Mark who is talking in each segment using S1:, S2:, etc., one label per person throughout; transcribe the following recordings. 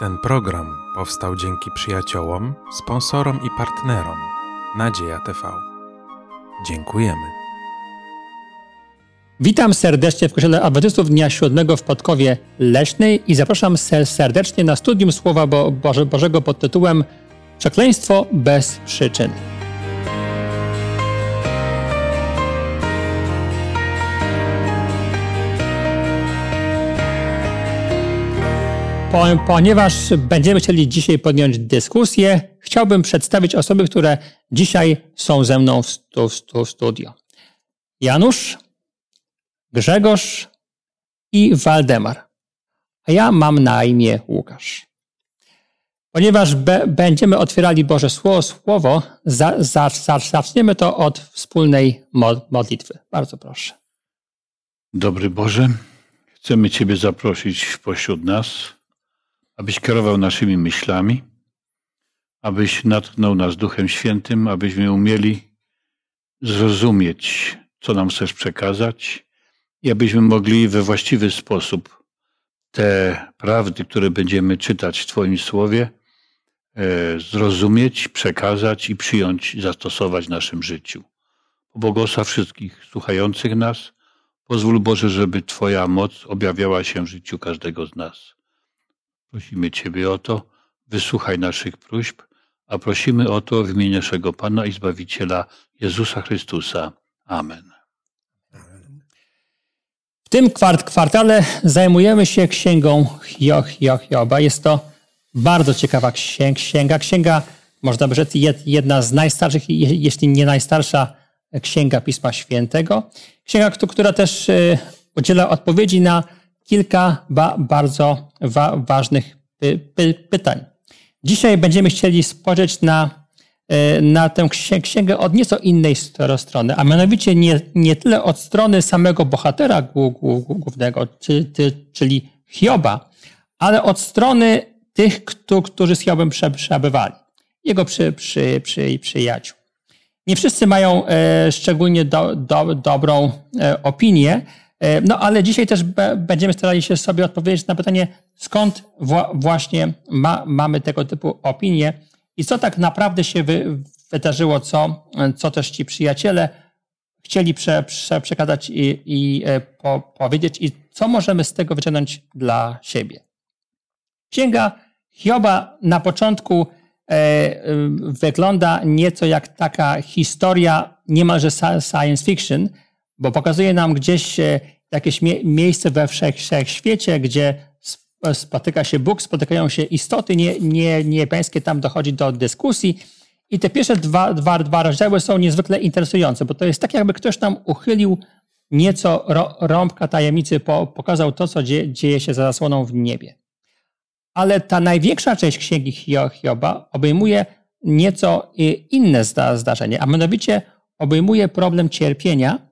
S1: Ten program powstał dzięki przyjaciołom, sponsorom i partnerom Nadzieja TV. Dziękujemy.
S2: Witam serdecznie w Kościele Adwentystów Dnia Siódmego w Podkowie Leśnej i zapraszam serdecznie na studium Słowa Bo Boże Bożego pod tytułem Przekleństwo bez przyczyn. Ponieważ będziemy chcieli dzisiaj podjąć dyskusję, chciałbym przedstawić osoby, które dzisiaj są ze mną w, stu, w studio. Janusz, Grzegorz i Waldemar. A ja mam na imię Łukasz. Ponieważ be, będziemy otwierali Boże Słowo, słowo za, za, za, zaczniemy to od wspólnej modlitwy. Bardzo proszę.
S3: Dobry Boże, chcemy Ciebie zaprosić pośród nas abyś kierował naszymi myślami, abyś natknął nas Duchem Świętym, abyśmy umieli zrozumieć, co nam chcesz przekazać i abyśmy mogli we właściwy sposób te prawdy, które będziemy czytać w Twoim Słowie, e, zrozumieć, przekazać i przyjąć, zastosować w naszym życiu. Pobłogosław wszystkich słuchających nas. Pozwól Boże, żeby Twoja moc objawiała się w życiu każdego z nas. Prosimy Ciebie o to, wysłuchaj naszych próśb, a prosimy o to w imieniu naszego Pana i Zbawiciela Jezusa Chrystusa. Amen.
S2: W tym kwart kwartale zajmujemy się księgą Hioba. Jest to bardzo ciekawa księga. Księga, można by rzec, jedna z najstarszych, jeśli nie najstarsza księga Pisma Świętego. Księga, która też y, udziela odpowiedzi na kilka ba bardzo wa ważnych py py pytań. Dzisiaj będziemy chcieli spojrzeć na, e, na tę księgę od nieco innej strony, a mianowicie nie, nie tyle od strony samego bohatera głównego, czyli Hioba, ale od strony tych, którzy z Hiobem przebywali, jego przy, przy, przy, przyjaciół. Nie wszyscy mają e, szczególnie do, do, dobrą e, opinię no ale dzisiaj też będziemy starali się sobie odpowiedzieć na pytanie, skąd właśnie ma, mamy tego typu opinie i co tak naprawdę się wy wydarzyło, co, co też ci przyjaciele chcieli prze, prze, przekazać i, i e, po, powiedzieć i co możemy z tego wyciągnąć dla siebie. Księga Hioba na początku e, wygląda nieco jak taka historia niemalże science fiction, bo pokazuje nam gdzieś e, jakieś mie miejsce we wszechświecie, gdzie spotyka się Bóg, spotykają się istoty nie, nie, tam dochodzi do dyskusji. I te pierwsze dwa, dwa, dwa rozdziały są niezwykle interesujące, bo to jest tak, jakby ktoś tam uchylił nieco rąbka tajemnicy, po, pokazał to, co dzieje, dzieje się za zasłoną w niebie. Ale ta największa część księgi Hioba obejmuje nieco inne zdarzenie, a mianowicie obejmuje problem cierpienia,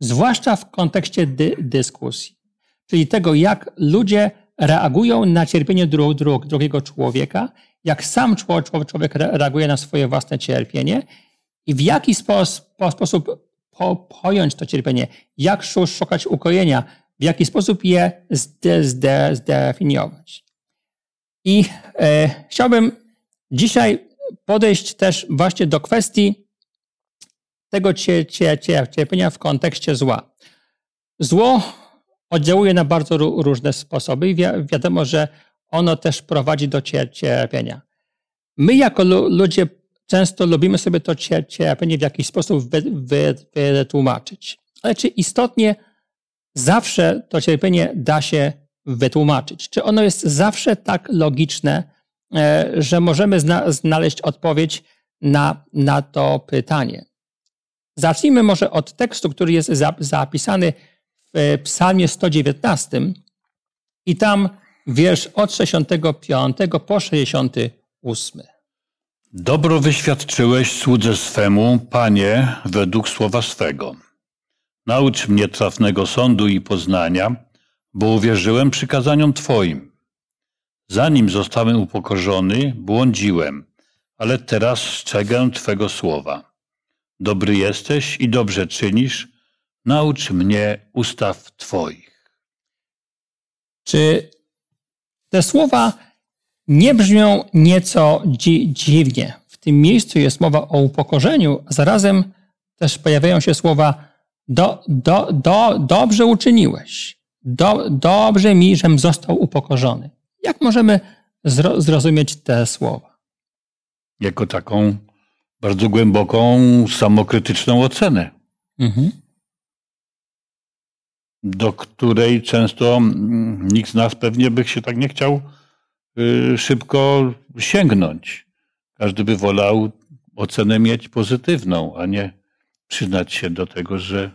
S2: zwłaszcza w kontekście dy dyskusji, czyli tego, jak ludzie reagują na cierpienie dru dru drugiego człowieka, jak sam człowiek reaguje na swoje własne cierpienie i w jaki spo sposób po pojąć to cierpienie, jak szukać ukojenia, w jaki sposób je zde zde zdefiniować. I e, chciałbym dzisiaj podejść też właśnie do kwestii tego cierpienia w kontekście zła. Zło oddziałuje na bardzo różne sposoby i wi wiadomo, że ono też prowadzi do cierpienia. My jako ludzie często lubimy sobie to cierpienie w jakiś sposób wytłumaczyć. Ale czy istotnie zawsze to cierpienie da się wytłumaczyć? Czy ono jest zawsze tak logiczne, e, że możemy zna znaleźć odpowiedź na, na to pytanie? Zacznijmy może od tekstu, który jest zapisany w Psalmie 119 i tam wiersz od 65 po 68.
S3: Dobro wyświadczyłeś słudze swemu, Panie, według słowa swego. Naucz mnie trafnego sądu i poznania, bo uwierzyłem przykazaniom Twoim. Zanim zostałem upokorzony, błądziłem, ale teraz strzegę Twego słowa. Dobry jesteś i dobrze czynisz, naucz mnie ustaw Twoich.
S2: Czy te słowa nie brzmią nieco dzi dziwnie. W tym miejscu jest mowa o upokorzeniu, a zarazem też pojawiają się słowa do, do, do, dobrze uczyniłeś, do, dobrze mi, żem został upokorzony. Jak możemy zro, zrozumieć te słowa?
S3: Jako taką bardzo głęboką, samokrytyczną ocenę. Mhm do której często mm, nikt z nas pewnie by się tak nie chciał y, szybko sięgnąć. Każdy by wolał ocenę mieć pozytywną, a nie przyznać się do tego, że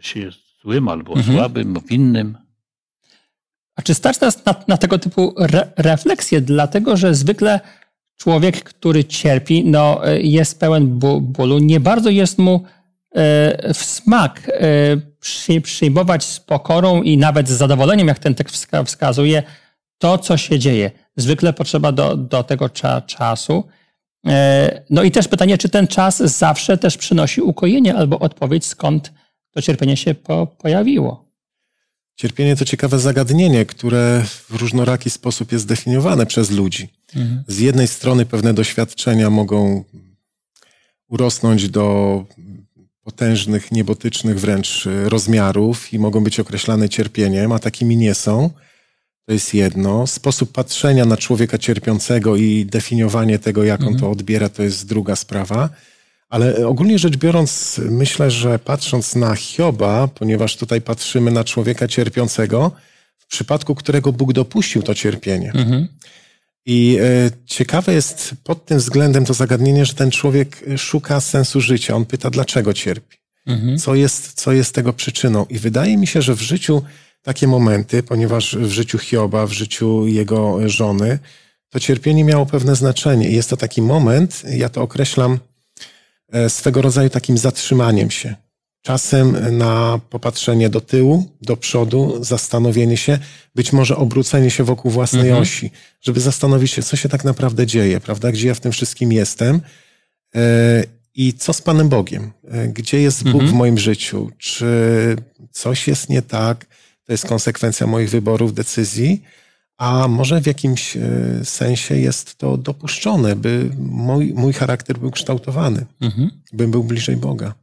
S3: się jest złym albo mhm. słabym, winnym.
S2: A czy stać nas na, na tego typu re, refleksje? Dlatego, że zwykle człowiek, który cierpi, no, jest pełen bólu, nie bardzo jest mu E, w smak e, przyjmować z pokorą i nawet z zadowoleniem, jak ten tekst wskazuje, to, co się dzieje. Zwykle potrzeba do, do tego cza, czasu. E, no i też pytanie, czy ten czas zawsze też przynosi ukojenie albo odpowiedź, skąd to cierpienie się po, pojawiło.
S4: Cierpienie to ciekawe zagadnienie, które w różnoraki sposób jest definiowane przez ludzi. Mhm. Z jednej strony pewne doświadczenia mogą urosnąć do potężnych, niebotycznych wręcz rozmiarów i mogą być określane cierpieniem, a takimi nie są. To jest jedno. Sposób patrzenia na człowieka cierpiącego i definiowanie tego, jak mhm. on to odbiera, to jest druga sprawa. Ale ogólnie rzecz biorąc, myślę, że patrząc na Hioba, ponieważ tutaj patrzymy na człowieka cierpiącego, w przypadku którego Bóg dopuścił to cierpienie. Mhm. I e, ciekawe jest pod tym względem to zagadnienie, że ten człowiek szuka sensu życia. On pyta, dlaczego cierpi? Mhm. Co, jest, co jest tego przyczyną? I wydaje mi się, że w życiu takie momenty, ponieważ w życiu Hioba, w życiu jego żony, to cierpienie miało pewne znaczenie. I jest to taki moment, ja to określam e, swego rodzaju takim zatrzymaniem się czasem na popatrzenie do tyłu, do przodu, zastanowienie się, być może obrócenie się wokół własnej mhm. osi, żeby zastanowić się, co się tak naprawdę dzieje, prawda? Gdzie ja w tym wszystkim jestem e, i co z Panem Bogiem? E, gdzie jest Bóg mhm. w moim życiu? Czy coś jest nie tak? To jest konsekwencja moich wyborów, decyzji, a może w jakimś e, sensie jest to dopuszczone, by mój, mój charakter był kształtowany, mhm. bym był bliżej Boga.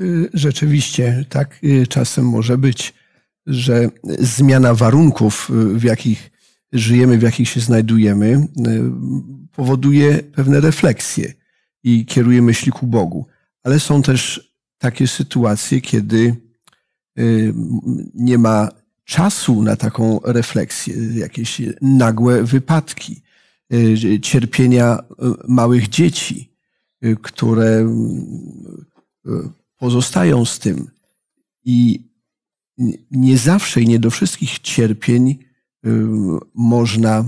S5: Y, rzeczywiście tak y, czasem może być, że zmiana warunków, y, w jakich żyjemy, w jakich się znajdujemy, powoduje pewne refleksje i kieruje myśli ku Bogu. Ale są też takie sytuacje, kiedy nie ma czasu na taką refleksję, jakieś nagłe wypadki, cierpienia małych dzieci, które pozostają z tym. I nie zawsze i nie do wszystkich cierpień y, można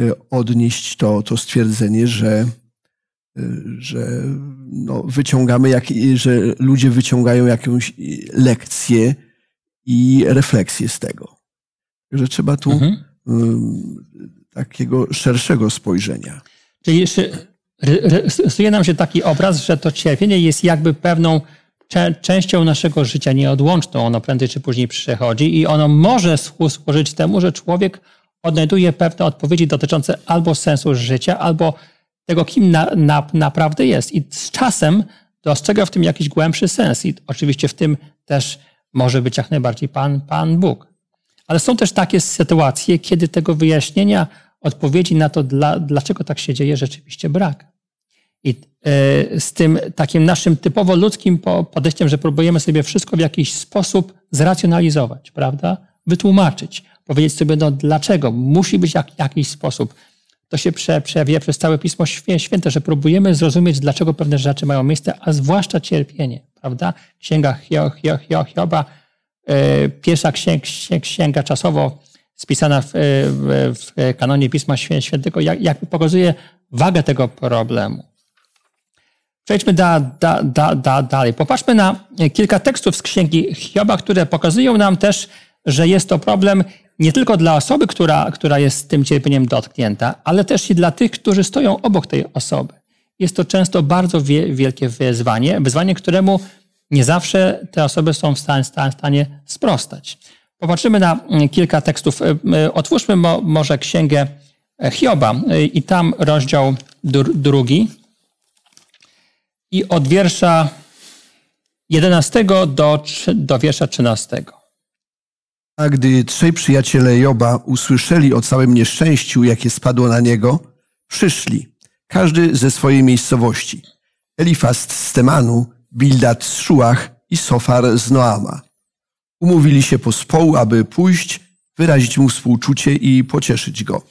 S5: y, odnieść to, to stwierdzenie, że, y, że no, wyciągamy, jak, że ludzie wyciągają jakąś lekcję i refleksję z tego. Że trzeba tu mhm. takiego szerszego spojrzenia.
S2: Czyli jeszcze rysuje nam się taki obraz, że to cierpienie jest jakby pewną częścią naszego życia nieodłączną. Ono prędzej czy później przychodzi i ono może służyć temu, że człowiek odnajduje pewne odpowiedzi dotyczące albo sensu życia, albo tego, kim na, na, naprawdę jest. I z czasem dostrzega w tym jakiś głębszy sens. I oczywiście w tym też może być jak najbardziej Pan, Pan Bóg. Ale są też takie sytuacje, kiedy tego wyjaśnienia, odpowiedzi na to, dla, dlaczego tak się dzieje, rzeczywiście brak. I e, z tym takim naszym typowo ludzkim podejściem, że próbujemy sobie wszystko w jakiś sposób zracjonalizować, prawda? Wytłumaczyć, powiedzieć sobie, no dlaczego? Musi być jak, jakiś sposób. To się przejawia przez całe Pismo Święte, że próbujemy zrozumieć, dlaczego pewne rzeczy mają miejsce, a zwłaszcza cierpienie, prawda? Księga Hioba, e, pierwsza księga, czasowo spisana w, w, w kanonie Pisma Świętego, jak, jak pokazuje wagę tego problemu. Przejdźmy da, da, da, da, dalej. Popatrzmy na kilka tekstów z księgi Hioba, które pokazują nam też, że jest to problem nie tylko dla osoby, która, która jest tym cierpieniem dotknięta, ale też i dla tych, którzy stoją obok tej osoby. Jest to często bardzo wie, wielkie wyzwanie, wyzwanie, któremu nie zawsze te osoby są w stanie, stanie sprostać. Popatrzymy na mm, kilka tekstów. E, e, otwórzmy mo, może księgę Hioba i tam rozdział drugi i od wiersza 11 do, do wiersza 13.
S5: A gdy trzej przyjaciele Joba usłyszeli o całym nieszczęściu, jakie spadło na niego, przyszli, każdy ze swojej miejscowości. Elifast z Temanu, Bildad z Szuach i Sofar z Noama. Umówili się pospołu, aby pójść, wyrazić mu współczucie i pocieszyć go.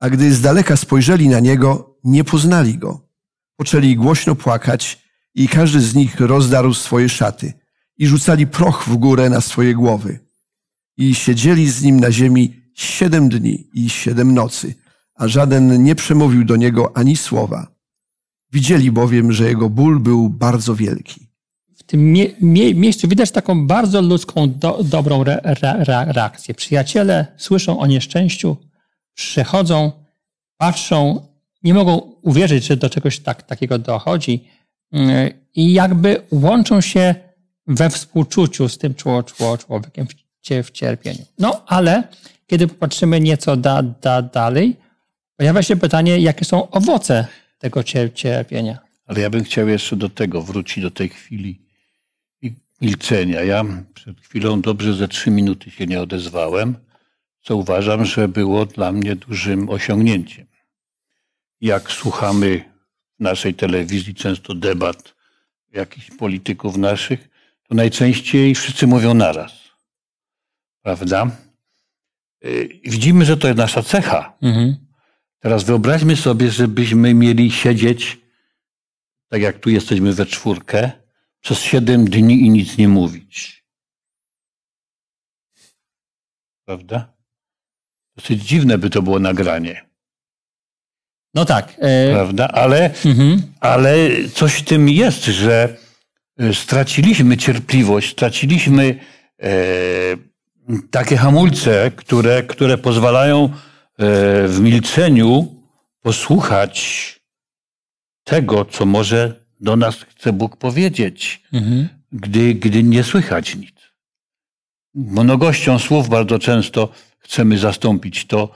S5: A gdy z daleka spojrzeli na niego, nie poznali go. Poczęli głośno płakać i każdy z nich rozdarł swoje szaty i rzucali proch w górę na swoje głowy. I siedzieli z nim na ziemi siedem dni i siedem nocy, a żaden nie przemówił do niego ani słowa. Widzieli bowiem, że jego ból był bardzo wielki.
S2: W tym mie mie miejscu widać taką bardzo ludzką, do dobrą re re reakcję. Przyjaciele słyszą o nieszczęściu, przychodzą, patrzą, nie mogą uwierzyć, że do czegoś tak, takiego dochodzi mm, i jakby łączą się we współczuciu z tym człowiekiem w cierpieniu. No ale kiedy popatrzymy nieco da, da, dalej, pojawia się pytanie, jakie są owoce tego cierpienia.
S3: Ale ja bym chciał jeszcze do tego wrócić, do tej chwili milczenia. Ja przed chwilą dobrze ze trzy minuty się nie odezwałem, co uważam, że było dla mnie dużym osiągnięciem. Jak słuchamy w naszej telewizji często debat jakichś polityków naszych, to najczęściej wszyscy mówią naraz. Prawda? Y, widzimy, że to jest nasza cecha. Mhm. Teraz wyobraźmy sobie, żebyśmy mieli siedzieć, tak jak tu jesteśmy we czwórkę, przez siedem dni i nic nie mówić. Prawda? Dosyć dziwne by to było nagranie.
S2: No tak.
S3: E... Prawda? Ale, mhm. ale coś w tym jest, że e, straciliśmy cierpliwość, straciliśmy e, takie hamulce, które, które pozwalają e, w milczeniu posłuchać tego, co może do nas chce Bóg powiedzieć, mhm. gdy, gdy nie słychać nic. Mnogością słów bardzo często chcemy zastąpić to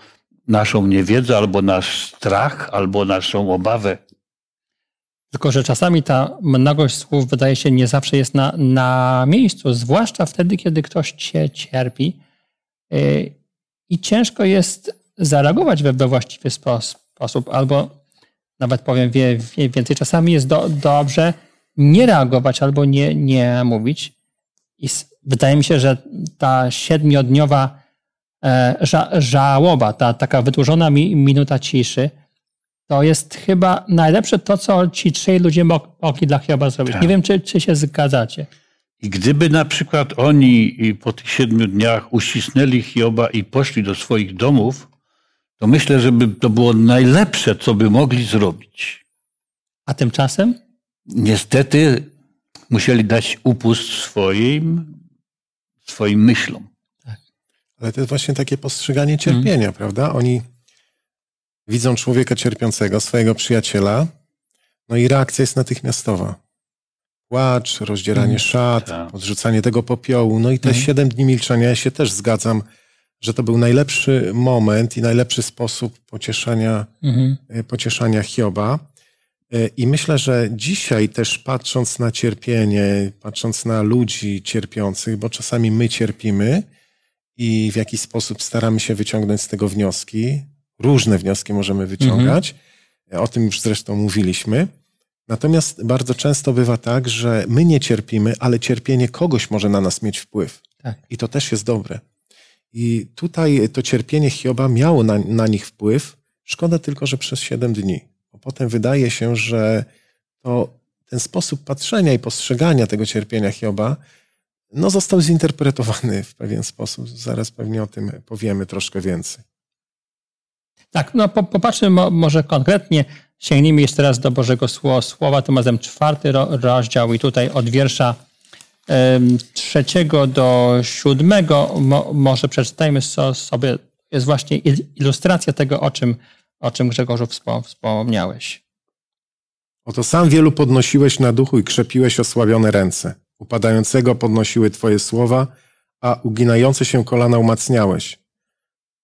S3: naszą niewiedzę, albo nasz strach, albo naszą obawę.
S2: Tylko, że czasami ta mnogość słów wydaje się nie zawsze jest na, na miejscu, zwłaszcza wtedy, kiedy ktoś cię cierpi yy, i ciężko jest zareagować we, właściwy sposób, albo nawet powiem wie, wie, więcej, czasami jest do, dobrze nie reagować albo nie, nie mówić. I wydaje mi się, że ta siedmiodniowa e, ża, żałoba, ta taka wydłużona mi, minuta ciszy, to jest chyba najlepsze to, co ci trzej ludzie mogli dla Hioba zrobić. Tak. Nie wiem, czy, czy się zgadzacie.
S3: I gdyby na przykład oni po tych siedmiu dniach uścisnęli Hioba i poszli do swoich domów, to myślę, że by to było najlepsze, co by mogli zrobić.
S2: A tymczasem?
S3: Niestety musieli dać upust swoim, swoim myślom. Tak.
S4: Ale to jest właśnie takie postrzeganie cierpienia, hmm. prawda? Oni widzą człowieka cierpiącego, swojego przyjaciela, no i reakcja jest natychmiastowa. Płacz, rozdzieranie hmm. szat, tak. odrzucanie tego popiołu, no i te hmm. siedem dni milczenia, ja się też zgadzam, że to był najlepszy moment i najlepszy sposób pocieszania, mhm. E, pocieszania Hioba. E, I myślę, że dzisiaj też patrząc na cierpienie, patrząc na ludzi cierpiących, bo czasami my cierpimy i w jakiś sposób staramy się wyciągnąć z tego wnioski, różne wnioski możemy wyciągać, mhm. o tym już zresztą mówiliśmy. Natomiast bardzo często bywa tak, że my nie cierpimy, ale cierpienie kogoś może na nas mieć wpływ. Tak. I to też jest dobre. I tutaj to cierpienie Hioba miało na, na nich wpływ. Szkoda tylko, że przez siedem dni. Bo potem wydaje się, że to ten sposób patrzenia i postrzegania tego cierpienia Hioba no, został zinterpretowany w pewien sposób. Zaraz pewnie o tym powiemy troszkę więcej.
S2: Tak, no po, popatrzmy mo, może konkretnie, sięgnijmy jeszcze raz do Bożego Słowa, tym razem czwarty rozdział i tutaj od wiersza trzeciego do siódmego, może przeczytajmy sobie, jest właśnie ilustracja tego, o czym, o czym Grzegorzu wspomniałeś.
S4: Oto sam wielu podnosiłeś na duchu i krzepiłeś osłabione ręce. Upadającego podnosiły Twoje słowa, a uginające się kolana umacniałeś.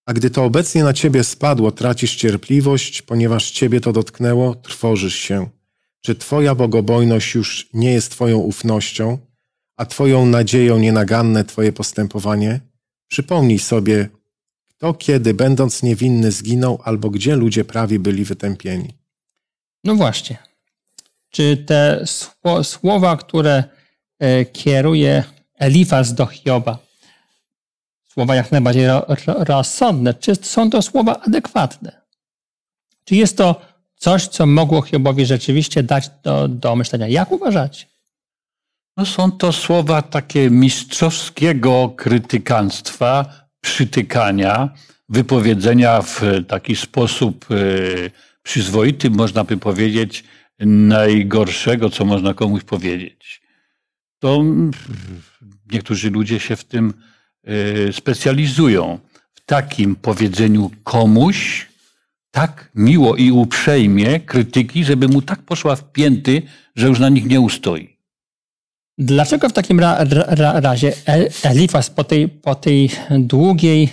S4: A gdy to obecnie na ciebie spadło, tracisz cierpliwość, ponieważ ciebie to dotknęło, trwożysz się. Czy twoja bogobojność już nie jest twoją ufnością, a twoją nadzieją nienaganne twoje postępowanie? Przypomnij sobie, kto kiedy, będąc niewinny, zginął, albo gdzie ludzie prawi byli wytępieni.
S2: No właśnie. Czy te słowa, które e, kieruje Elifaz do Hioba, słowa jak najbardziej rozsądne, czy są to słowa adekwatne? Czy jest to coś, co mogło Hiobowi rzeczywiście dać do, do myślenia? Jak uważacie?
S3: No są to słowa takie mistrzowskiego krytykanstwa, przytykania, wypowiedzenia w taki sposób e, przyzwoity, można by powiedzieć, najgorszego, co można komuś powiedzieć. To niektórzy ludzie się w tym specjalizują. W takim powiedzeniu komuś tak miło i uprzejmie krytyki, żeby mu tak poszła w pięty, że już na nich nie ustoi.
S2: Dlaczego w takim ra, ra, razie Elifas po tej, po tej długiej,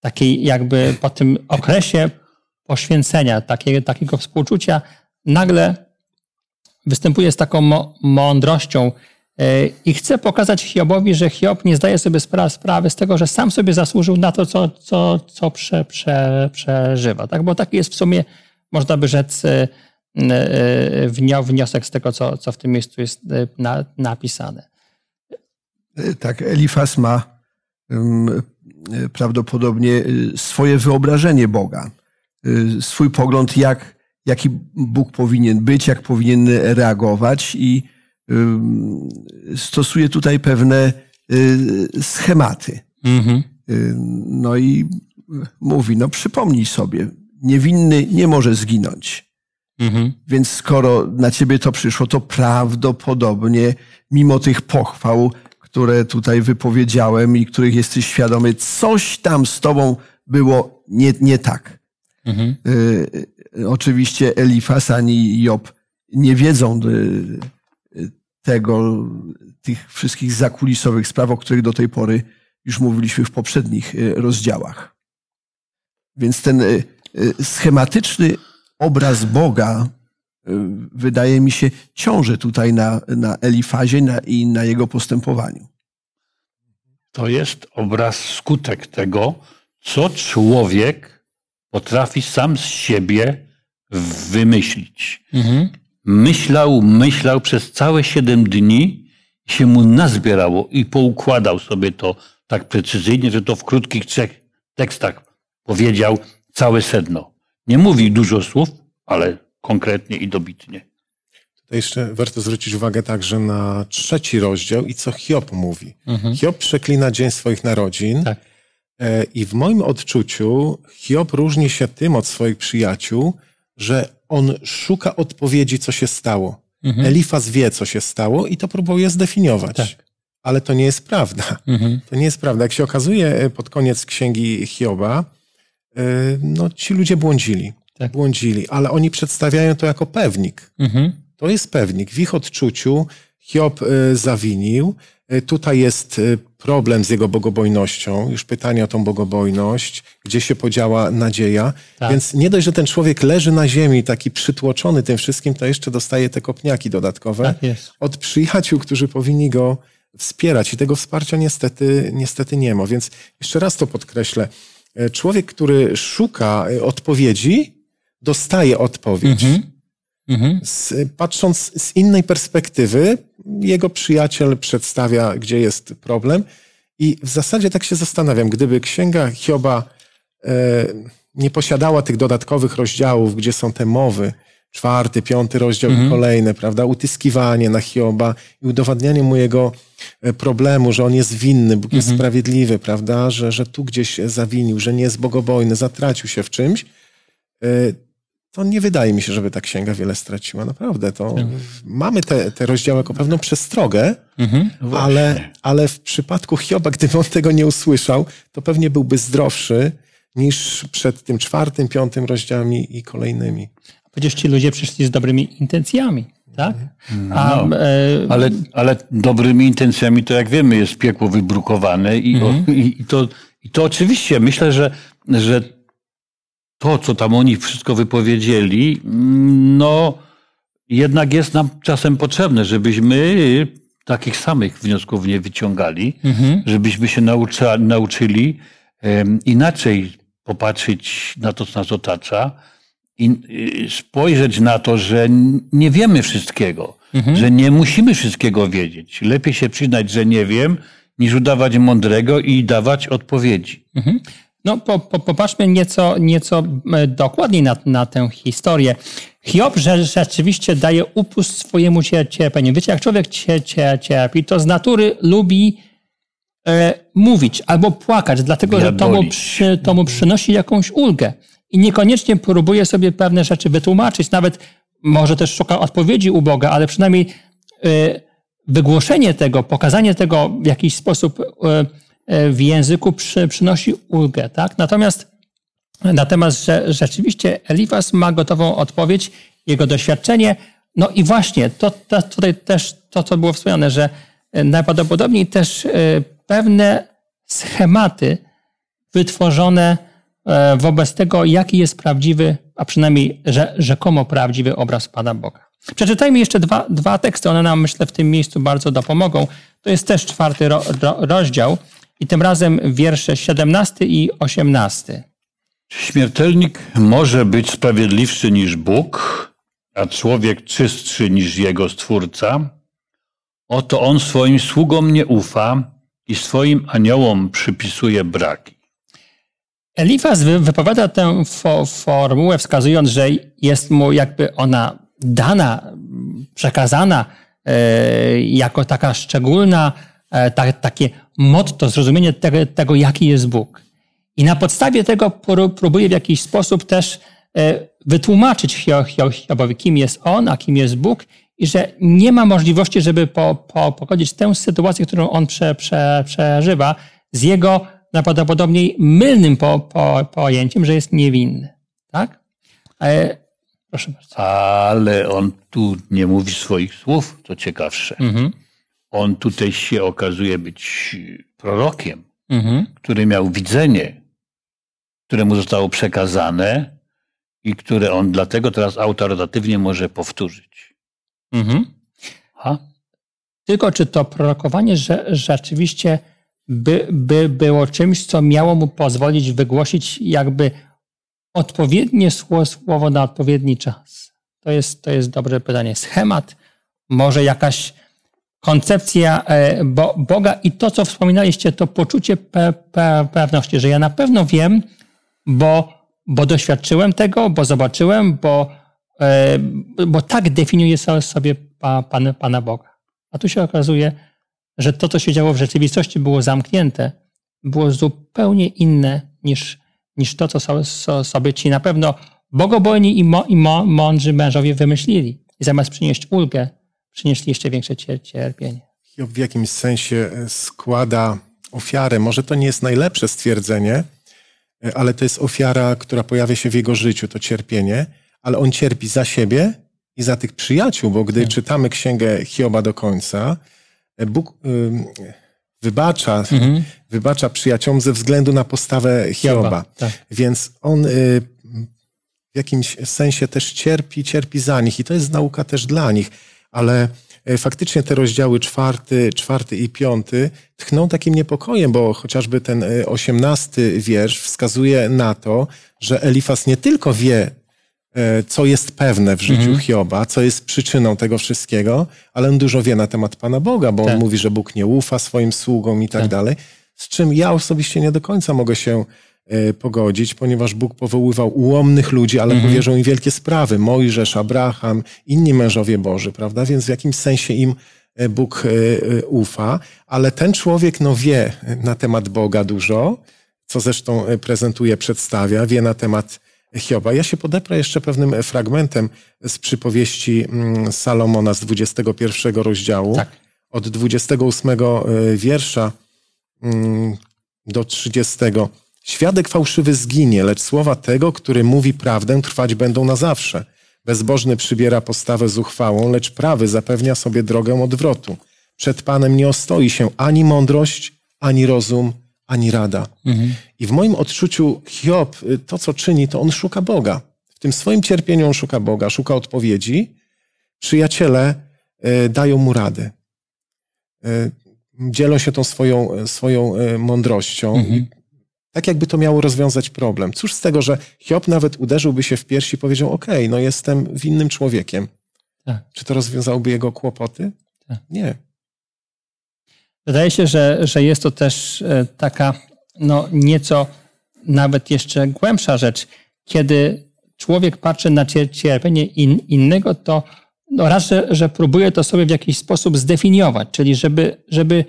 S2: takiej jakby po tym okresie poświęcenia, takie, takiego współczucia, nagle występuje z taką mądrością i chce pokazać Hiobowi, że Hiob nie zdaje sobie sprawy z tego, że sam sobie zasłużył na to, co, co, co prze, prze, przeżywa. Tak? Bo taki jest w sumie, można by rzec, e, e, wniosek z tego, co, co w tym miejscu jest na, napisane.
S5: Tak, Elifas ma prawdopodobnie swoje wyobrażenie Boga. Swój pogląd, jak, jaki Bóg powinien być, jak powinien reagować i stosuje tutaj pewne y, schematy. Mhm. Y, no i mówi, no przypomnij sobie, niewinny nie może zginąć. Mhm. Więc skoro na ciebie to przyszło, to prawdopodobnie, mimo tych pochwał, które tutaj wypowiedziałem i których jesteś świadomy, coś tam z tobą było nie, nie tak. Mhm. Y, oczywiście Elifas ani Job nie wiedzą y, tego, tych wszystkich zakulisowych spraw, o których do tej pory już mówiliśmy w poprzednich y, rozdziałach. Więc ten schematyczny obraz Boga wydaje mi się ciąży tutaj na, na Elifazie na, i na jego postępowaniu.
S3: To jest obraz, skutek tego, co człowiek potrafi sam z siebie wymyślić. Mhm. Myślał, myślał przez całe siedem dni i się mu nazbierało i poukładał sobie to tak precyzyjnie, że to w krótkich trzech tekstach powiedział całe sedno. Nie mówi dużo słów, ale konkretnie i dobitnie.
S4: Tutaj jeszcze warto zwrócić uwagę także na trzeci rozdział i co Hiob mówi. Mhm. Hiob przeklina dzień swoich narodzin. Tak. E, I w moim odczuciu Hiob różni się tym od swoich przyjaciół, że on szuka odpowiedzi, co się stało. Mhm. Elifaz wie, co się stało i to próbuje zdefiniować. Tak. Ale to nie jest prawda. Mhm. To nie jest prawda. Jak się okazuje e, pod koniec księgi Hioba, e, no ci ludzie błądzili. Tak. Błądzili, ale oni przedstawiają to jako pewnik. Mhm. To jest pewnik. W ich odczuciu Hiob zawinił, E, tutaj jest e, problem z jego bogobojnością, już pytanie o tą bogobojność, gdzie się podziała nadzieja. Tak. Więc nie dość, że ten człowiek leży na ziemi, taki przytłoczony tym wszystkim, to jeszcze dostaje te kopniaki dodatkowe tak od przyjaciół, którzy powinni go wspierać. I tego wsparcia niestety, niestety nie ma. Więc jeszcze raz to podkreślę. E, człowiek, który szuka odpowiedzi, dostaje odpowiedź. Mhm. Mhm. Z, patrząc z innej perspektywy, jego przyjaciel przedstawia, gdzie jest problem. I w zasadzie tak się zastanawiam, gdyby księga Hioba e, nie posiadała tych dodatkowych rozdziałów, gdzie są te mowy, czwarty, piąty rozdział mhm. i kolejne, prawda? Utyskiwanie na Hioba i udowadnianie mu jego e, problemu, że on jest winny, Bóg jest mhm. sprawiedliwy, prawda? Że, że tu gdzieś zawinił, że nie jest bogobojny, zatracił się w czymś. E, to nie wydaje mi się, żeby ta księga wiele straciła. Naprawdę, to mhm. mamy te, te rozdziały jako pewną przestrogę, mhm. ale, ale w przypadku Hioba, gdyby on tego nie usłyszał, to pewnie byłby zdrowszy niż przed tym czwartym, piątym rozdziałami i kolejnymi.
S2: A przecież ci ludzie przyszli z dobrymi intencjami. Tak?
S3: No, ale, ale dobrymi intencjami to jak wiemy jest piekło wybrukowane i,
S2: Mhm.
S3: o, i, i, to, i to oczywiście myślę, że, że to, co tam oni wszystko wypowiedzieli, no jednak jest nam czasem potrzebne, żebyśmy takich samych wniosków nie wyciągali,
S2: Mhm.
S3: żebyśmy się naucza, nauczyli inaczej popatrzeć na to, co nas otacza i y, spojrzeć na to, że nie wiemy wszystkiego, że nie musimy wszystkiego wiedzieć. Lepiej się przyznać, że nie wiem, niż udawać mądrego i dawać odpowiedzi.
S2: No, po, po, popatrzmy nieco, nieco e, dokładniej na, na tę historię. Hiob że, rzeczywiście daje upust swojemu cie- cierpieniu. Wiecie, jak człowiek cie, cie, cierpi, to z natury lubi e, mówić albo płakać, dlatego że to mu, przy, to mu przynosi jakąś ulgę. I niekoniecznie próbuje sobie pewne rzeczy wytłumaczyć, nawet może też szuka odpowiedzi u Boga, ale przynajmniej e, wygłoszenie tego, pokazanie tego w jakiś sposób e, w języku przy, przynosi ulgę. Tak? Natomiast, natomiast że, rzeczywiście Elifas ma gotową odpowiedź, jego doświadczenie. No i właśnie, to, to tutaj też to, co było wspomniane, że e, najprawdopodobniej też e, pewne schematy wytworzone e, wobec tego, jaki jest prawdziwy, a przynajmniej rzekomo prawdziwy obraz Pana Boga. Przeczytajmy jeszcze dwa, dwa teksty, one nam myślę w tym miejscu bardzo dopomogą. To jest też czwarty ro, ro, rozdział i tym razem wiersze 17 i 18.
S3: Śmiertelnik może być sprawiedliwszy niż Bóg, a człowiek czystszy niż jego Stwórca. Oto on swoim sługom nie ufa i swoim aniołom przypisuje braki.
S2: Elifaz wy- wypowiada tę fo, formułę, wskazując, że jest mu jakby ona dana, przekazana e, jako taka szczególna, ta, takie motto, zrozumienie tego, tego, jaki jest Bóg. I na podstawie tego pró- próbuje w jakiś sposób też e, wytłumaczyć Hio- Hio- Hiobowi, kim jest on, a kim jest Bóg i że nie ma możliwości, żeby po, po, pogodzić tę sytuację, którą on prze, prze, przeżywa z jego najprawdopodobniej mylnym po, po, pojęciem, że jest niewinny. Tak? E, proszę bardzo.
S3: Ale on tu nie mówi swoich słów, co ciekawsze.
S2: Mhm.
S3: On tutaj się okazuje być prorokiem,
S2: Mhm.
S3: który miał widzenie, które mu zostało przekazane i które on dlatego teraz autorytatywnie może powtórzyć.
S2: Mhm.
S3: Ha?
S2: Tylko czy to prorokowanie że, rzeczywiście by, by było czymś, co miało mu pozwolić wygłosić jakby odpowiednie słowo, słowo na odpowiedni czas? To jest, to jest dobre pytanie. Schemat, może jakaś koncepcja e, Bo, Boga i to, co wspominaliście, to poczucie pe, pe, pewności, że ja na pewno wiem, bo, bo doświadczyłem tego, bo zobaczyłem, bo, e, bo tak definiuje so- sobie pa, pan, Pana Boga. A tu się okazuje, że to, co się działo w rzeczywistości, było zamknięte, było zupełnie inne niż, niż to, co so, so, sobie ci na pewno bogobojni i, mo, i mądrzy mężowie wymyślili. I zamiast przynieść ulgę, przynieśli jeszcze większe cier, cierpienie.
S4: Hiob w jakimś sensie e, składa ofiarę. Może to nie jest najlepsze stwierdzenie, e, ale to jest ofiara, która pojawia się w jego życiu, to cierpienie, ale on cierpi za siebie i za tych przyjaciół, bo gdy czytamy księgę Hioba do końca, e, Bóg wybacza, wybacza przyjaciołom ze względu na postawę Hioba.
S2: tak.
S4: Więc on y, w jakimś sensie też cierpi, cierpi za nich i to jest nauka też dla nich. Ale e, faktycznie te rozdziały czwarty, czwarty i piąty tchną takim niepokojem, bo chociażby ten e, osiemnasty wiersz wskazuje na to, że Elifas nie tylko wie, e, co jest pewne w życiu Hioba, co jest przyczyną tego wszystkiego, ale on dużo wie na temat Pana Boga, bo
S2: Tak.
S4: on mówi, że Bóg nie ufa swoim sługom i tak, dalej. Z czym ja osobiście nie do końca mogę się pogodzić, ponieważ Bóg powoływał ułomnych ludzi, ale powierzył im wielkie sprawy. Mojżesz, Abraham, inni mężowie Boży, prawda? Więc w jakimś sensie im e, Bóg e, e, ufa, ale ten człowiek no wie na temat Boga dużo, co zresztą e, prezentuje, przedstawia, wie na temat Hioba. Ja się podeprę jeszcze pewnym e, fragmentem z przypowieści mm, Salomona z 21 rozdziału,
S2: Tak.
S4: od 28 e, wiersza mm, do 30. Świadek fałszywy zginie, lecz słowa tego, który mówi prawdę, trwać będą na zawsze. Bezbożny przybiera postawę zuchwałą, lecz prawy zapewnia sobie drogę odwrotu. Przed Panem nie ostoi się ani mądrość, ani rozum, ani rada. I w moim odczuciu Hiob, y, to co czyni, to on szuka Boga. W tym swoim cierpieniu on szuka Boga, szuka odpowiedzi. Przyjaciele y, dają mu radę. Y, Dzielą się tą swoją, swoją y, mądrością.
S2: Mhm.
S4: Tak jakby to miało rozwiązać problem. Cóż z tego, że Hiob nawet uderzyłby się w piersi i powiedział, okej, no jestem winnym człowiekiem.
S2: Tak.
S4: Czy to rozwiązałoby jego kłopoty?
S2: Tak.
S4: Nie.
S2: Wydaje się, że, że jest to też e, taka no, nieco nawet jeszcze głębsza rzecz. Kiedy człowiek patrzy na cier- cierpienie in, innego, to no raz, że, że próbuje to sobie w jakiś sposób zdefiniować, czyli żeby, żeby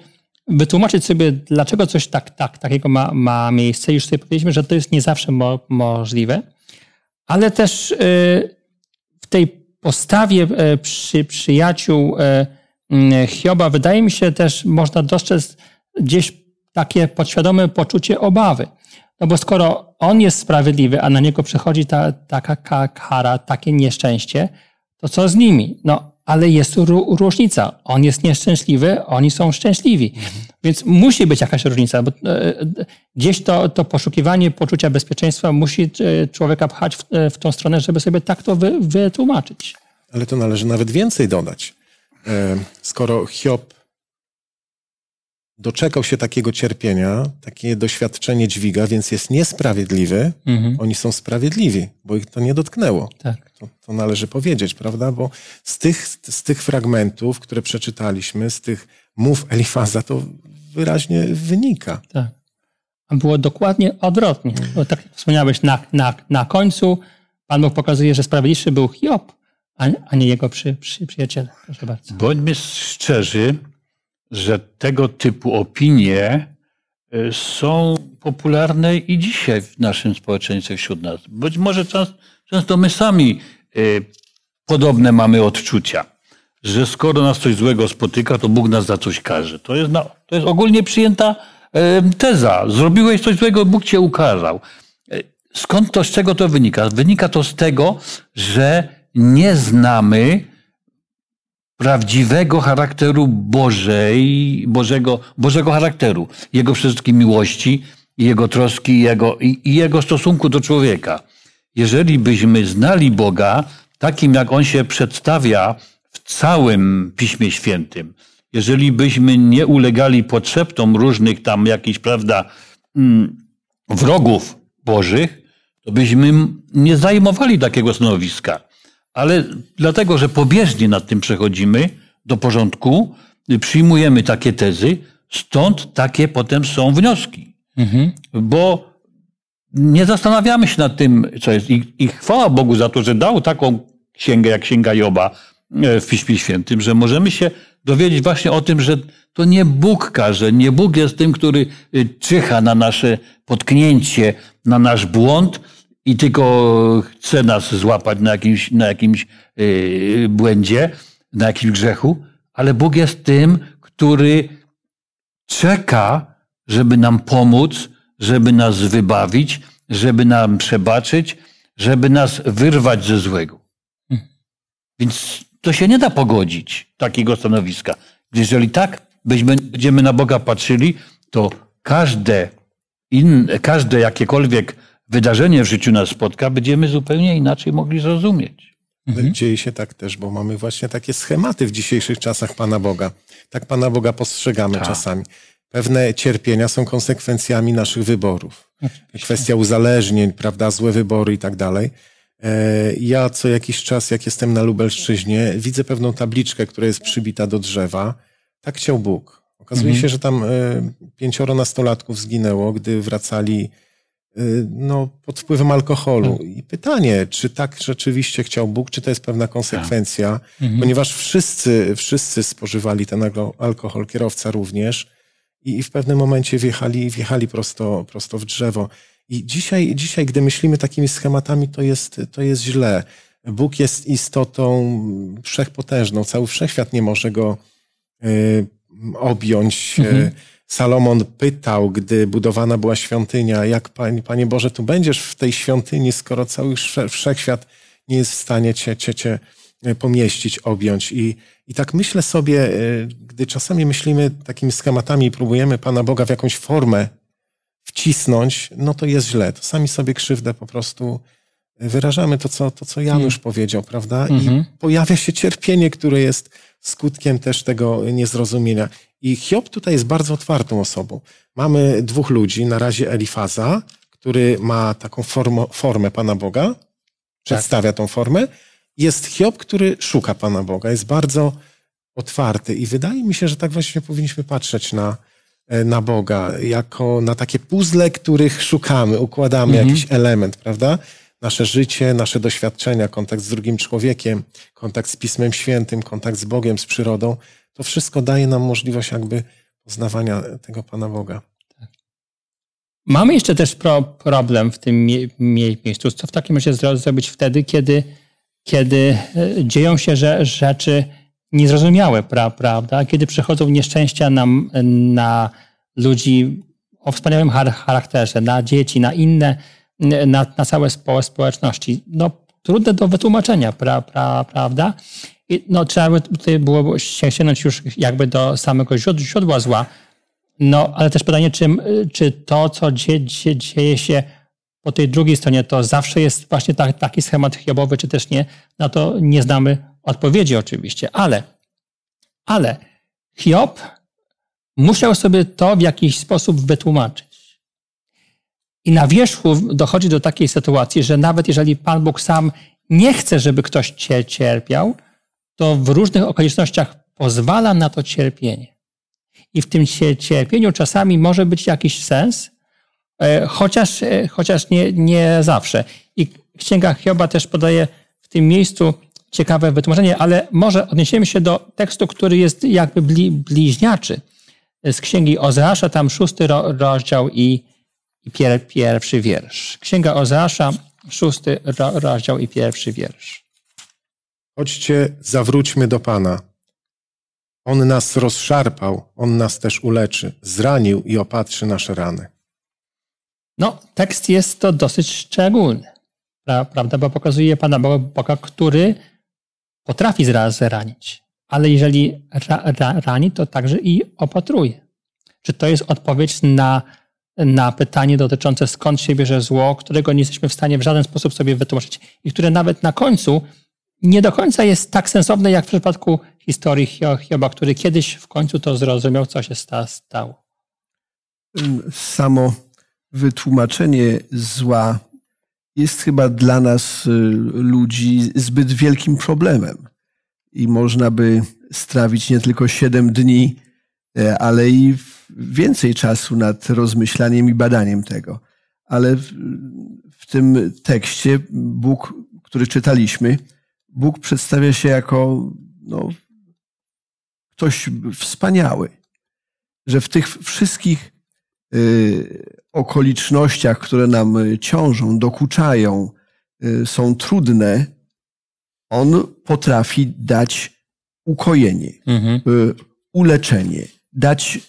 S2: wytłumaczyć sobie, dlaczego coś tak, tak, takiego ma, ma miejsce. Już sobie powiedzieliśmy, że to jest nie zawsze mo, możliwe, ale też e, w tej postawie e, przy, przyjaciół mm, Hioba wydaje mi się też można dostrzec gdzieś takie podświadome poczucie obawy. No bo skoro on jest sprawiedliwy, a na niego przychodzi ta, taka ka- kara, takie nieszczęście, to co z nimi? No, ale jest różnica. On jest nieszczęśliwy, oni są szczęśliwi. Więc musi być jakaś różnica, bo e, e, gdzieś to, to poszukiwanie poczucia bezpieczeństwa musi e, człowieka pchać w, w tą stronę, żeby sobie tak to wy, wytłumaczyć.
S4: Ale to należy nawet więcej dodać. Skoro Hiob doczekał się takiego cierpienia, takie doświadczenie dźwiga, więc jest niesprawiedliwy,
S2: Mhm.
S4: oni są sprawiedliwi, bo ich to nie dotknęło.
S2: Tak.
S4: To, to należy powiedzieć, prawda? Bo z tych, z tych fragmentów, które przeczytaliśmy, z tych mów Elifaza, to wyraźnie wynika.
S2: Tak. A było dokładnie odwrotnie. Bo tak jak wspomniałeś, na, na, na końcu Pan Bóg pokazuje, że sprawiedliwszy był Hiob, a, a nie jego przy, przy, przyjaciele. Proszę bardzo.
S3: Bądźmy szczerzy, że tego typu opinie y, są popularne i dzisiaj w naszym społeczeństwie wśród nas. Być może czas, często my sami y, podobne mamy odczucia, że skoro nas coś złego spotyka, to Bóg nas za coś każe. To jest, to jest ogólnie przyjęta y, teza. Zrobiłeś coś złego, Bóg cię ukarał. Skąd to, z czego to wynika? Wynika to z tego, że nie znamy prawdziwego charakteru Bożej, Bożego, Bożego charakteru, Jego wszystkie miłości, Jego troski Jego, i, i Jego stosunku do człowieka. Jeżeli byśmy znali Boga takim, jak On się przedstawia w całym Piśmie Świętym, jeżeli byśmy nie ulegali potrzeptom różnych tam jakichś, prawda, mm, wrogów Bożych, to byśmy nie zajmowali takiego stanowiska. Ale dlatego, że pobieżnie nad tym przechodzimy do porządku, przyjmujemy takie tezy, stąd takie potem są wnioski. Bo nie zastanawiamy się nad tym, co jest. I, I chwała Bogu za to, że dał taką księgę jak Księga Joba e, w Piśmie Świętym, że możemy się dowiedzieć właśnie o tym, że to nie Bóg każe, nie Bóg jest tym, który y, czyha na nasze potknięcie, na nasz błąd i tylko chce nas złapać na jakimś, na jakimś yy, błędzie, na jakimś grzechu, ale Bóg jest tym, który czeka, żeby nam pomóc, żeby nas wybawić, żeby nam przebaczyć, żeby nas wyrwać ze złego. Więc to się nie da pogodzić, takiego stanowiska. Jeżeli tak byśmy, będziemy na Boga patrzyli, to każde, in, każde jakiekolwiek wydarzenie w życiu nas spotka, będziemy zupełnie inaczej mogli zrozumieć.
S4: Dzieje się tak też, bo mamy właśnie takie schematy w dzisiejszych czasach Pana Boga. Tak Pana Boga postrzegamy
S3: Tak.
S4: czasami. Pewne cierpienia są konsekwencjami naszych wyborów. Kwestia uzależnień, prawda, złe wybory i tak dalej. E, Ja co jakiś czas, jak jestem na Lubelszczyźnie, widzę pewną tabliczkę, która jest przybita do drzewa. Tak chciał Bóg. Okazuje się, że tam e, pięcioro nastolatków zginęło, gdy wracali no, pod wpływem alkoholu. I pytanie, czy tak rzeczywiście chciał Bóg, czy to jest pewna konsekwencja, ponieważ wszyscy, wszyscy spożywali ten alko- alkohol, kierowca również i, w pewnym momencie wjechali, wjechali prosto, prosto w drzewo. I dzisiaj, dzisiaj, gdy myślimy takimi schematami, to jest, to jest źle. Bóg jest istotą wszechpotężną. Cały wszechświat nie może go y, objąć. Y, Salomon pytał, gdy budowana była świątynia, jak Panie, Panie Boże, tu będziesz w tej świątyni, skoro cały wsze- wszechświat nie jest w stanie cię, cię, cię pomieścić, objąć. I, I tak myślę sobie, gdy czasami myślimy takimi schematami i próbujemy Pana Boga w jakąś formę wcisnąć, no to jest źle. To sami sobie krzywdę po prostu wyrażamy to, co, to, co Janusz mm. powiedział, prawda? Mhm. I pojawia się cierpienie, które jest skutkiem też tego niezrozumienia. I Hiob tutaj jest bardzo otwartą osobą. Mamy dwóch ludzi, na razie Elifaza, który ma taką formo, formę Pana Boga, przedstawia tak. tą formę. Jest Hiob, który szuka Pana Boga, jest bardzo otwarty i wydaje mi się, że tak właśnie powinniśmy patrzeć na, e, na Boga, jako na takie puzzle, których szukamy, układamy mhm. jakiś element, prawda? Nasze życie, nasze doświadczenia, kontakt z drugim człowiekiem, kontakt z Pismem Świętym, kontakt z Bogiem, z przyrodą, to wszystko daje nam możliwość jakby poznawania tego Pana Boga.
S2: Mamy jeszcze też pro, problem w tym mie miejscu. Co w takim razie zrobić wtedy, kiedy, kiedy e, dzieją się że, rzeczy niezrozumiałe, pra, prawda? Kiedy przychodzą nieszczęścia na, na ludzi o wspaniałym charakterze, na dzieci, na inne, na, na całe społeczności. No, trudne do wytłumaczenia, pra, pra, prawda? I, no, trzeba by tutaj było sięgnąć już jakby do samego źródła zła. No, ale też pytanie, czy, czy to, co dzie, dzie, dzieje się po tej drugiej stronie, to zawsze jest właśnie tak, taki schemat hiobowy, czy też nie? Na to nie znamy odpowiedzi oczywiście, ale, ale Hiob musiał sobie to w jakiś sposób wytłumaczyć. I na wierzchu dochodzi do takiej sytuacji, że nawet jeżeli Pan Bóg sam nie chce, żeby ktoś cierpiał, to w różnych okolicznościach pozwala na to cierpienie. I w tym cierpieniu czasami może być jakiś sens, e, chociaż, e, chociaż nie, nie zawsze. I Księga Hioba też podaje w tym miejscu ciekawe wytłumaczenie, ale może odniesiemy się do tekstu, który jest jakby bli, bliźniaczy z Księgi Ozeasza, tam szósty rozdział i, i pier, pierwszy wiersz. Księga Ozeasza, szósty rozdział i pierwszy wiersz.
S4: Chodźcie, zawróćmy do Pana. On nas rozszarpał, On nas też uleczy, zranił i opatrzy nasze rany.
S2: No, tekst jest to dosyć szczególny, prawda, bo pokazuje Pana Boga, który potrafi zranić, ale jeżeli ra, ra, rani, to także i opatruje. Czy to jest odpowiedź na, na pytanie dotyczące skąd się bierze zło, którego nie jesteśmy w stanie w żaden sposób sobie wytłumaczyć i które nawet na końcu nie do końca jest tak sensowne, jak w przypadku historii Hioba, który kiedyś w końcu to zrozumiał, co się stało.
S5: Samo wytłumaczenie zła jest chyba dla nas, y, ludzi, zbyt wielkim problemem. I można by strawić nie tylko siedem dni, e, ale i więcej czasu nad rozmyślaniem i badaniem tego. Ale w, w tym tekście Bóg, który czytaliśmy, Bóg przedstawia się jako no, ktoś wspaniały, że w tych wszystkich y, okolicznościach, które nam ciążą, dokuczają, y, są trudne, on potrafi dać ukojenie, mhm. Y, uleczenie, dać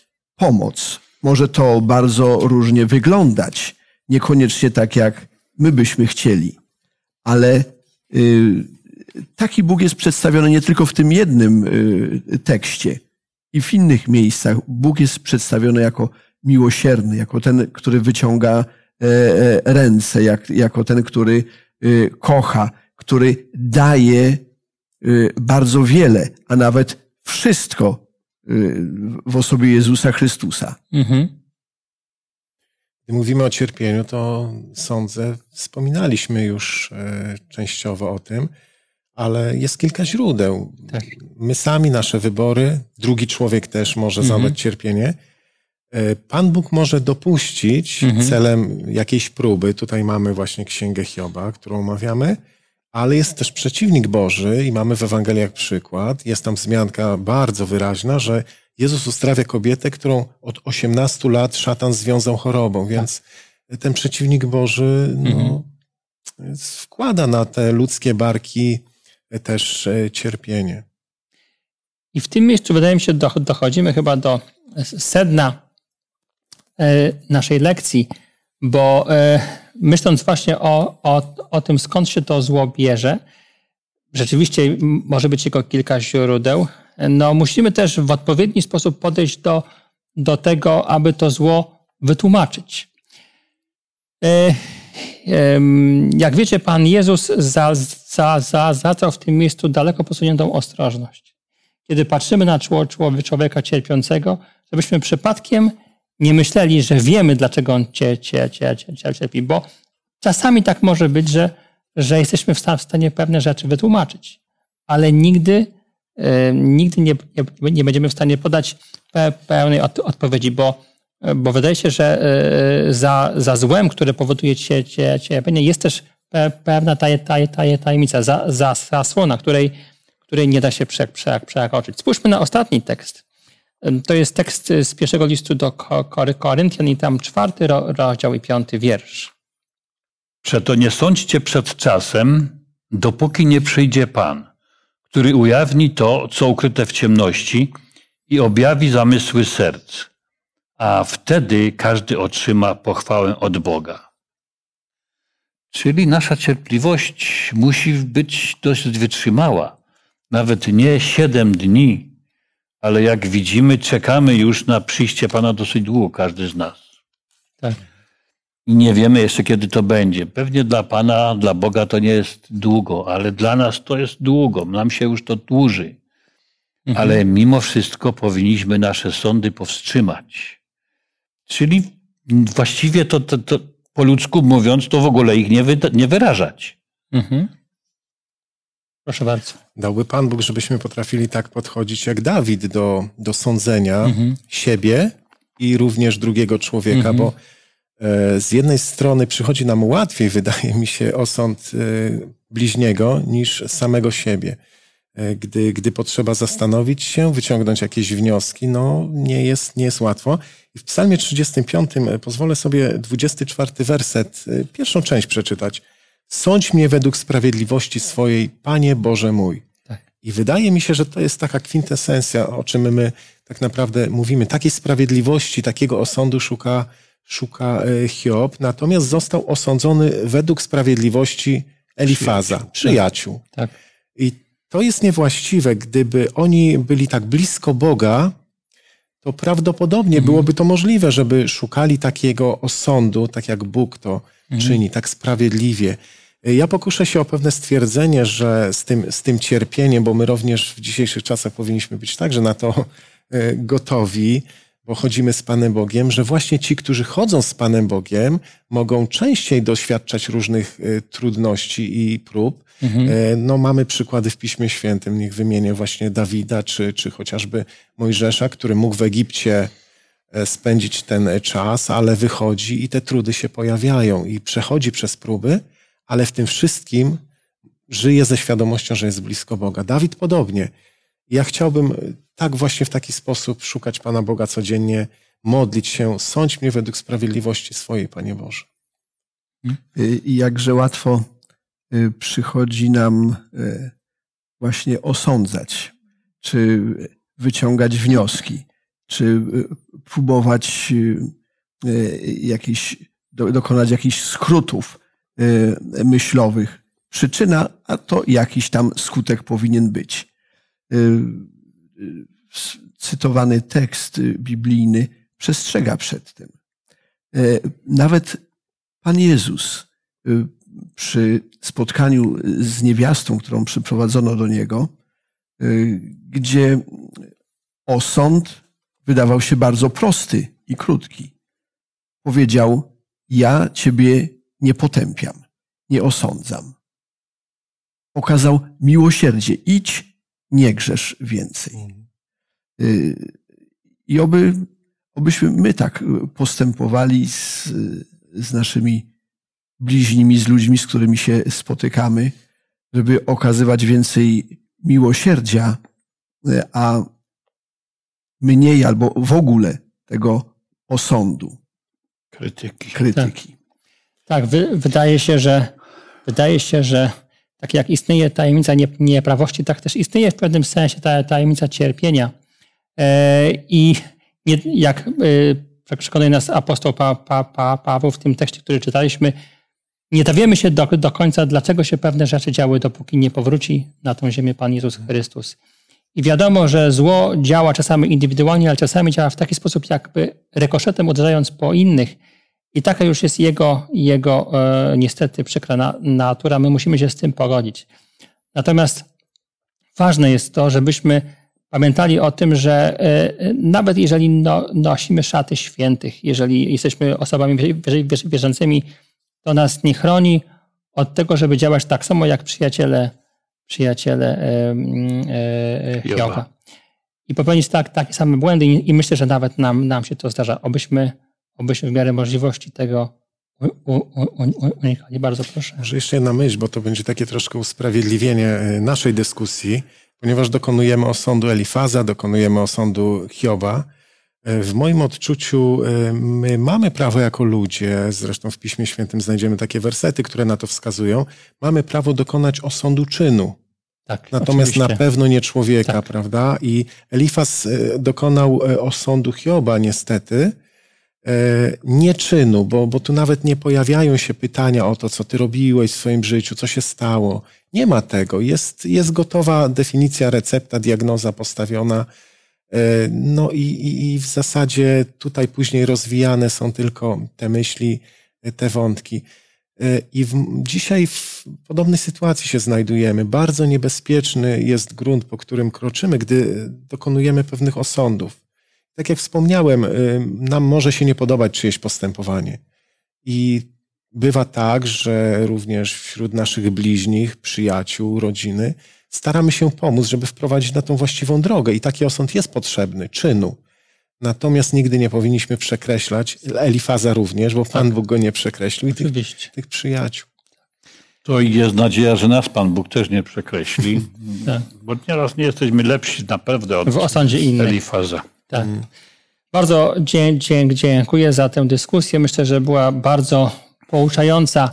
S5: pomoc. Może to bardzo różnie wyglądać, niekoniecznie tak, jak my byśmy chcieli, ale taki Bóg jest przedstawiony nie tylko w tym jednym y, tekście i w innych miejscach. Bóg jest przedstawiony jako miłosierny, jako ten, który wyciąga e, e, ręce, jak, jako ten, który y, kocha, który daje y, bardzo wiele, a nawet wszystko w osobie Jezusa Chrystusa. Mhm.
S4: Gdy mówimy o cierpieniu, to sądzę, wspominaliśmy już e, częściowo o tym, ale jest kilka źródeł. Tak. My sami, nasze wybory, drugi człowiek też może mhm. zadać cierpienie. E, Pan Bóg może dopuścić mhm. celem jakiejś próby. Tutaj mamy właśnie Księgę Hioba, którą omawiamy, ale jest też przeciwnik Boży i mamy w Ewangeliach przykład. Jest tam wzmianka bardzo wyraźna, że Jezus uzdrawia kobietę, którą od 18 lat szatan związał chorobą, więc tak. ten przeciwnik Boży no, mhm. wkłada na te ludzkie barki też e, cierpienie.
S2: I w tym miejscu, wydaje mi się, dochodzimy chyba do sedna e, naszej lekcji, bo e, myśląc właśnie o, o, o tym, skąd się to zło bierze, rzeczywiście może być tylko kilka źródeł, no musimy też w odpowiedni sposób podejść do, do tego, aby to zło wytłumaczyć. E, jak wiecie, Pan Jezus za, za, za, zaczął w tym miejscu daleko posuniętą ostrożność. Kiedy patrzymy na człowieka cierpiącego, żebyśmy przypadkiem nie myśleli, że wiemy, dlaczego on cie, cie, cie, cie, cierpi, bo czasami tak może być, że, że jesteśmy w stanie pewne rzeczy wytłumaczyć, ale nigdy, nigdy nie, nie, nie będziemy w stanie podać pełnej odpowiedzi, bo, bo wydaje się, że e, za, za złem, które powoduje cierpienie, jest też pewna taj, taj, taj, tajemnica, za, za, zasłona, której, której nie da się przeakoczyć. Spójrzmy na ostatni tekst. To jest tekst z pierwszego listu do Koryntian i tam czwarty rozdział i piąty wiersz.
S3: Przeto nie sądźcie przed czasem, dopóki nie przyjdzie Pan, który ujawni to, co ukryte w ciemności i objawi zamysły serc, a wtedy każdy otrzyma pochwałę od Boga. Czyli nasza cierpliwość musi być dość wytrzymała. Nawet nie siedem dni, ale jak widzimy, czekamy już na przyjście Pana dosyć długo, każdy z nas. Tak. I nie wiemy jeszcze, kiedy to będzie. Pewnie dla Pana, dla Boga to nie jest długo, ale dla nas to jest długo. Nam się już to dłuży. Mhm. Ale mimo wszystko powinniśmy nasze sądy powstrzymać. Czyli właściwie to, to, to po ludzku mówiąc, to w ogóle ich nie, wy, nie wyrażać. Mhm.
S2: Proszę bardzo.
S4: Dałby Pan Bóg, żebyśmy potrafili tak podchodzić jak Dawid do, do sądzenia mhm. siebie i również drugiego człowieka, mhm. bo e, z jednej strony przychodzi nam łatwiej, wydaje mi się, osąd e, bliźniego niż samego siebie. E, gdy, gdy potrzeba zastanowić się, wyciągnąć jakieś wnioski, no nie jest, nie jest łatwo. I w Psalmie 35 pozwolę sobie 24 werset, pierwszą część przeczytać. Sądź mnie według sprawiedliwości swojej, Panie Boże mój. Tak. I wydaje mi się, że to jest taka kwintesencja, o czym my tak naprawdę mówimy. Takiej sprawiedliwości, takiego osądu szuka, szuka e, Hiob, natomiast został osądzony według sprawiedliwości Elifaza, przyjaciół. przyjaciół. Tak. I to jest niewłaściwe. Gdyby oni byli tak blisko Boga, to prawdopodobnie mhm. byłoby to możliwe, żeby szukali takiego osądu, tak jak Bóg to mhm. czyni, tak sprawiedliwie. Ja pokuszę się o pewne stwierdzenie, że z tym, z tym cierpieniem, bo my również w dzisiejszych czasach powinniśmy być także na to e, gotowi, bo chodzimy z Panem Bogiem, że właśnie ci, którzy chodzą z Panem Bogiem, mogą częściej doświadczać różnych e, trudności i prób. Mhm. E, no, mamy przykłady w Piśmie Świętym, niech wymienię właśnie Dawida, czy, czy chociażby Mojżesza, który mógł w Egipcie spędzić ten czas, ale wychodzi i te trudy się pojawiają i przechodzi przez próby ale w tym wszystkim żyje ze świadomością, że jest blisko Boga. Dawid podobnie. Ja chciałbym tak właśnie w taki sposób szukać Pana Boga codziennie, modlić się, sądź mnie według sprawiedliwości swojej, Panie Boże.
S5: I jakże łatwo y, przychodzi nam y, właśnie osądzać, czy wyciągać wnioski, czy y, próbować jakiś, dokonać jakichś skrótów Y, myślowych. Przyczyna, a to jakiś tam skutek powinien być. Y, y, cytowany tekst biblijny przestrzega przed tym. Nawet Pan Jezus przy spotkaniu z niewiastą, którą przyprowadzono do niego, gdzie osąd wydawał się bardzo prosty i krótki. Powiedział: Ja ciebie nie potępiam, nie osądzam. Okazał miłosierdzie. Idź, nie grzesz więcej. Y, I oby, obyśmy my tak postępowali z, z naszymi bliźnimi, z ludźmi, z którymi się spotykamy, żeby okazywać więcej miłosierdzia, a mniej albo w ogóle tego osądu.
S3: Krytyki.
S5: Krytyki.
S2: Tak, wy, wydaje się, że wydaje się, że tak jak istnieje tajemnica nieprawości, tak też istnieje w pewnym sensie ta tajemnica cierpienia. E, I jak e, przekonuje nas apostoł pa, pa, pa, Paweł w tym tekście, który czytaliśmy, Nie dowiemy się do, do końca, dlaczego się pewne rzeczy działy, dopóki nie powróci na tą ziemię Pan Jezus Chrystus. I wiadomo, że zło działa czasami indywidualnie, ale czasami działa w taki sposób, jakby rekoszetem uderzając po innych. I taka już jest jego, jego e, niestety przykra na, natura. My musimy się z tym pogodzić. Natomiast ważne jest to, żebyśmy pamiętali o tym, że e, nawet jeżeli no, nosimy szaty świętych, jeżeli jesteśmy osobami wierzącymi, to nas nie chroni od tego, żeby działać tak samo jak przyjaciele, przyjaciele e, e, Hioba. I popełnić tak, takie same błędy i myślę, że nawet nam, nam się to zdarza. Obyśmy, obyśmy w miarę możliwości tego unikali. Bardzo proszę.
S4: Może jeszcze jedna myśl, bo to będzie takie troszkę usprawiedliwienie naszej dyskusji ponieważ dokonujemy osądu Elifaza, dokonujemy osądu Hioba. E, w moim odczuciu e, my mamy prawo jako ludzie, zresztą w Piśmie Świętym znajdziemy takie wersety, które na to wskazują, mamy prawo dokonać osądu czynu. Tak, Natomiast oczywiście. na pewno nie człowieka, tak. prawda? I Elifaz e, dokonał osądu Hioba niestety, nie czynu, bo, bo tu nawet nie pojawiają się pytania o to, co ty robiłeś w swoim życiu, co się stało. Nie ma tego. Jest, jest gotowa definicja, recepta, diagnoza postawiona. E, no i, i, i w zasadzie tutaj później rozwijane są tylko te myśli, te wątki. E, I w, dzisiaj w podobnej sytuacji się znajdujemy. Bardzo niebezpieczny jest grunt, po którym kroczymy, gdy dokonujemy pewnych osądów. Tak jak wspomniałem, e, nam może się nie podobać czyjeś postępowanie. I Bywa tak, że również wśród naszych bliźnich, przyjaciół, rodziny staramy się pomóc, żeby wprowadzić na tą właściwą drogę i taki osąd jest potrzebny, czynu. Natomiast nigdy nie powinniśmy przekreślać, Elifaza również, bo Pan tak. Bóg go nie przekreślił i tych, tych, przyjaciół.
S3: To jest nadzieja, że nas Pan Bóg też nie przekreśli, tak. bo nieraz nie jesteśmy lepsi naprawdę od w osądzie innych. Elifaza. Tak.
S2: Bardzo dziękuję za tę dyskusję. Myślę, że była bardzo pouczająca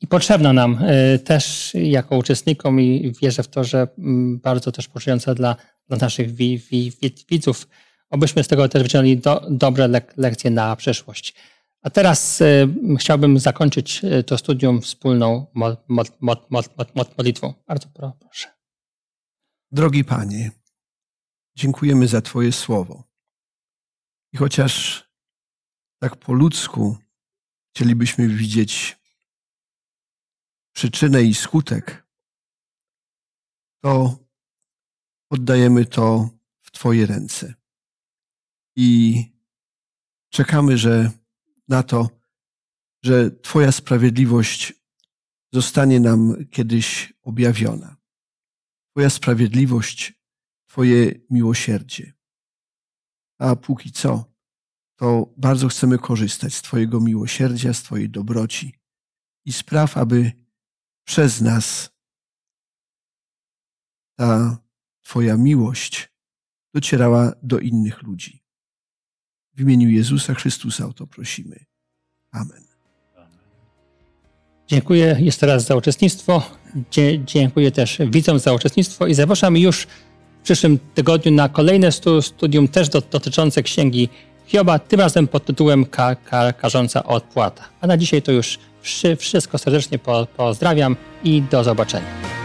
S2: i potrzebna nam e, też jako uczestnikom i wierzę w to, że mm, bardzo też pouczająca dla, dla naszych wi, wi, widzów. Obyśmy z tego też wyciągnęli do, dobre lek, lekcje na przyszłość. A teraz y, chciałbym zakończyć to studium wspólną mod, mod, mod, mod, modlitwą. Bardzo proszę.
S5: Drogi Panie, dziękujemy za Twoje słowo. I chociaż tak po ludzku chcielibyśmy widzieć przyczynę i skutek, to oddajemy to w Twoje ręce. I czekamy, że na to, że Twoja sprawiedliwość zostanie nam kiedyś objawiona. Twoja sprawiedliwość, Twoje miłosierdzie. A póki co, to bardzo chcemy korzystać z Twojego miłosierdzia, z Twojej dobroci i spraw, aby przez nas ta Twoja miłość docierała do innych ludzi. W imieniu Jezusa Chrystusa o to prosimy. Amen.
S2: Dziękuję jeszcze raz za uczestnictwo. Dziękuję też widzom za uczestnictwo i zapraszam już w przyszłym tygodniu na kolejne studium też dotyczące księgi Hioba, tym razem pod tytułem ka, ka, Karząca odpłata. A na dzisiaj to już wszystko serdecznie po, pozdrawiam i do zobaczenia.